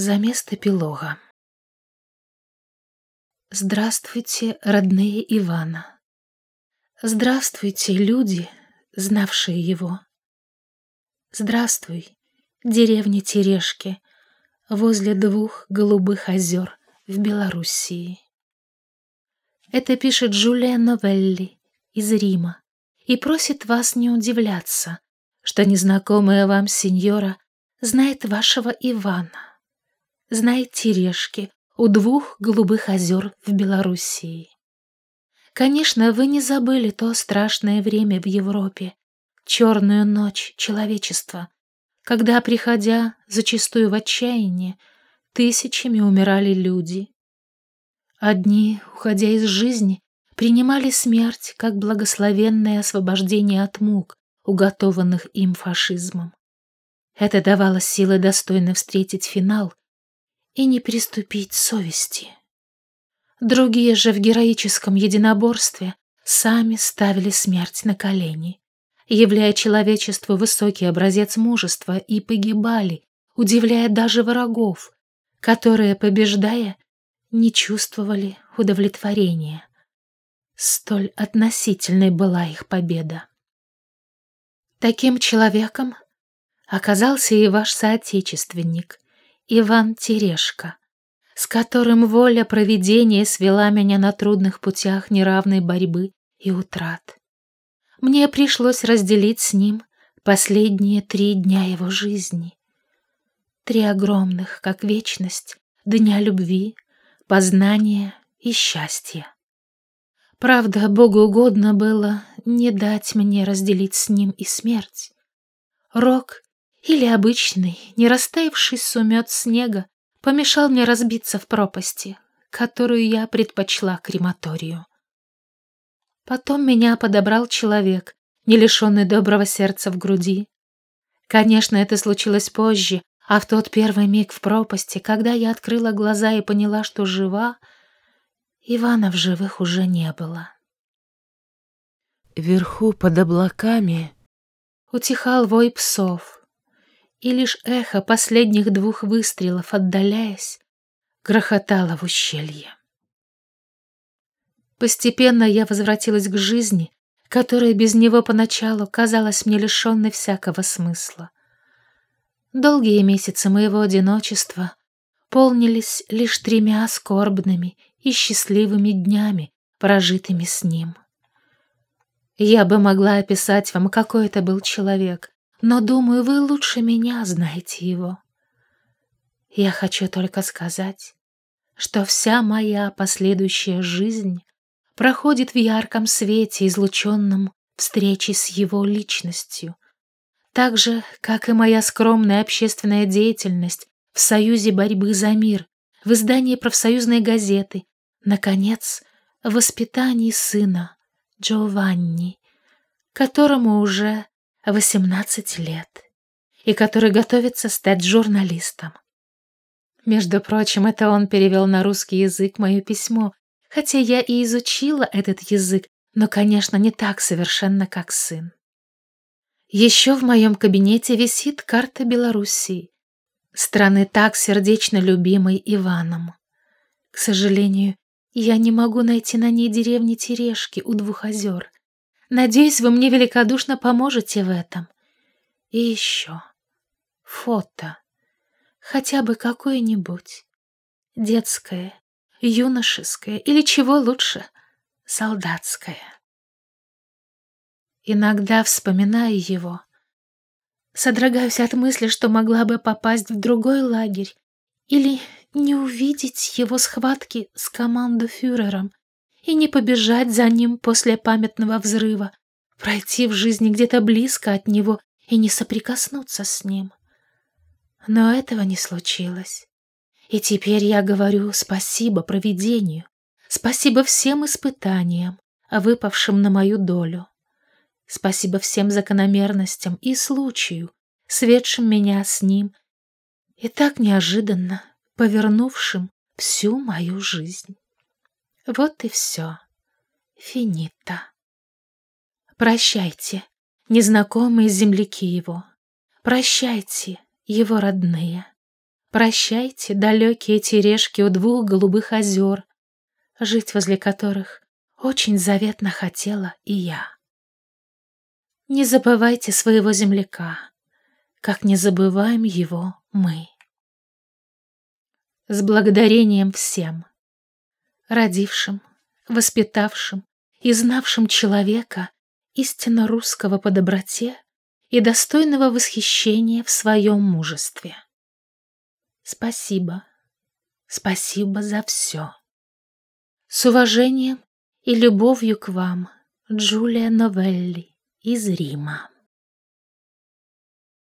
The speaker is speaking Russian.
Замест эпилога. Здравствуйте, родные Ивана. Здравствуйте, люди, знавшие его. Здравствуй, деревня Терешки, возле двух голубых озер в Белоруссии. Это пишет Джулия Новелли из Рима и просит вас не удивляться, что незнакомая вам сеньора знает вашего Ивана знает Терешки у двух голубых озер в Белоруссии. Конечно, вы не забыли то страшное время в Европе, черную ночь человечества, когда, приходя зачастую в отчаяние, тысячами умирали люди. Одни, уходя из жизни, принимали смерть как благословенное освобождение от мук, уготованных им фашизмом. Это давало силы достойно встретить финал и не приступить совести. Другие же в героическом единоборстве сами ставили смерть на колени, являя человечеству высокий образец мужества и погибали, удивляя даже врагов, которые, побеждая, не чувствовали удовлетворения. Столь относительной была их победа. Таким человеком оказался и ваш соотечественник, Иван Терешко, с которым воля провидения свела меня на трудных путях неравной борьбы и утрат. Мне пришлось разделить с ним последние три дня его жизни. Три огромных, как вечность, дня любви, познания и счастья. Правда, Богу угодно было не дать мне разделить с ним и смерть. Рок или обычный, не растаявший сумет снега, помешал мне разбиться в пропасти, которую я предпочла крематорию. Потом меня подобрал человек, не лишенный доброго сердца в груди. Конечно, это случилось позже, а в тот первый миг в пропасти, когда я открыла глаза и поняла, что жива, Ивана в живых уже не было. Вверху под облаками утихал вой псов, и лишь эхо последних двух выстрелов, отдаляясь, грохотало в ущелье. Постепенно я возвратилась к жизни, которая без него поначалу казалась мне лишенной всякого смысла. Долгие месяцы моего одиночества полнились лишь тремя скорбными и счастливыми днями, прожитыми с ним. Я бы могла описать вам, какой это был человек, но, думаю, вы лучше меня знаете его. Я хочу только сказать, что вся моя последующая жизнь проходит в ярком свете, излученном встречи с его личностью, так же, как и моя скромная общественная деятельность в Союзе борьбы за мир, в издании профсоюзной газеты, наконец, в воспитании сына Джованни, которому уже 18 лет и который готовится стать журналистом. Между прочим, это он перевел на русский язык мое письмо, хотя я и изучила этот язык, но, конечно, не так совершенно, как сын. Еще в моем кабинете висит карта Белоруссии, страны так сердечно любимой Иваном. К сожалению, я не могу найти на ней деревни Терешки у двух озер, Надеюсь, вы мне великодушно поможете в этом. И еще. Фото. Хотя бы какое-нибудь. Детское, юношеское или чего лучше, солдатское. Иногда, вспоминая его, содрогаюсь от мысли, что могла бы попасть в другой лагерь или не увидеть его схватки с командофюрером, и не побежать за ним после памятного взрыва, пройти в жизни где-то близко от него и не соприкоснуться с ним. Но этого не случилось. И теперь я говорю спасибо провидению, спасибо всем испытаниям, выпавшим на мою долю. Спасибо всем закономерностям и случаю, светшим меня с ним и так неожиданно повернувшим всю мою жизнь. Вот и все. Финита. Прощайте, незнакомые земляки его. Прощайте, его родные. Прощайте, далекие терешки у двух голубых озер, жить возле которых очень заветно хотела и я. Не забывайте своего земляка, как не забываем его мы. С благодарением всем, родившим, воспитавшим и знавшим человека истинно русского по доброте и достойного восхищения в своем мужестве. Спасибо, спасибо за все. С уважением и любовью к вам, Джулия Новелли из Рима.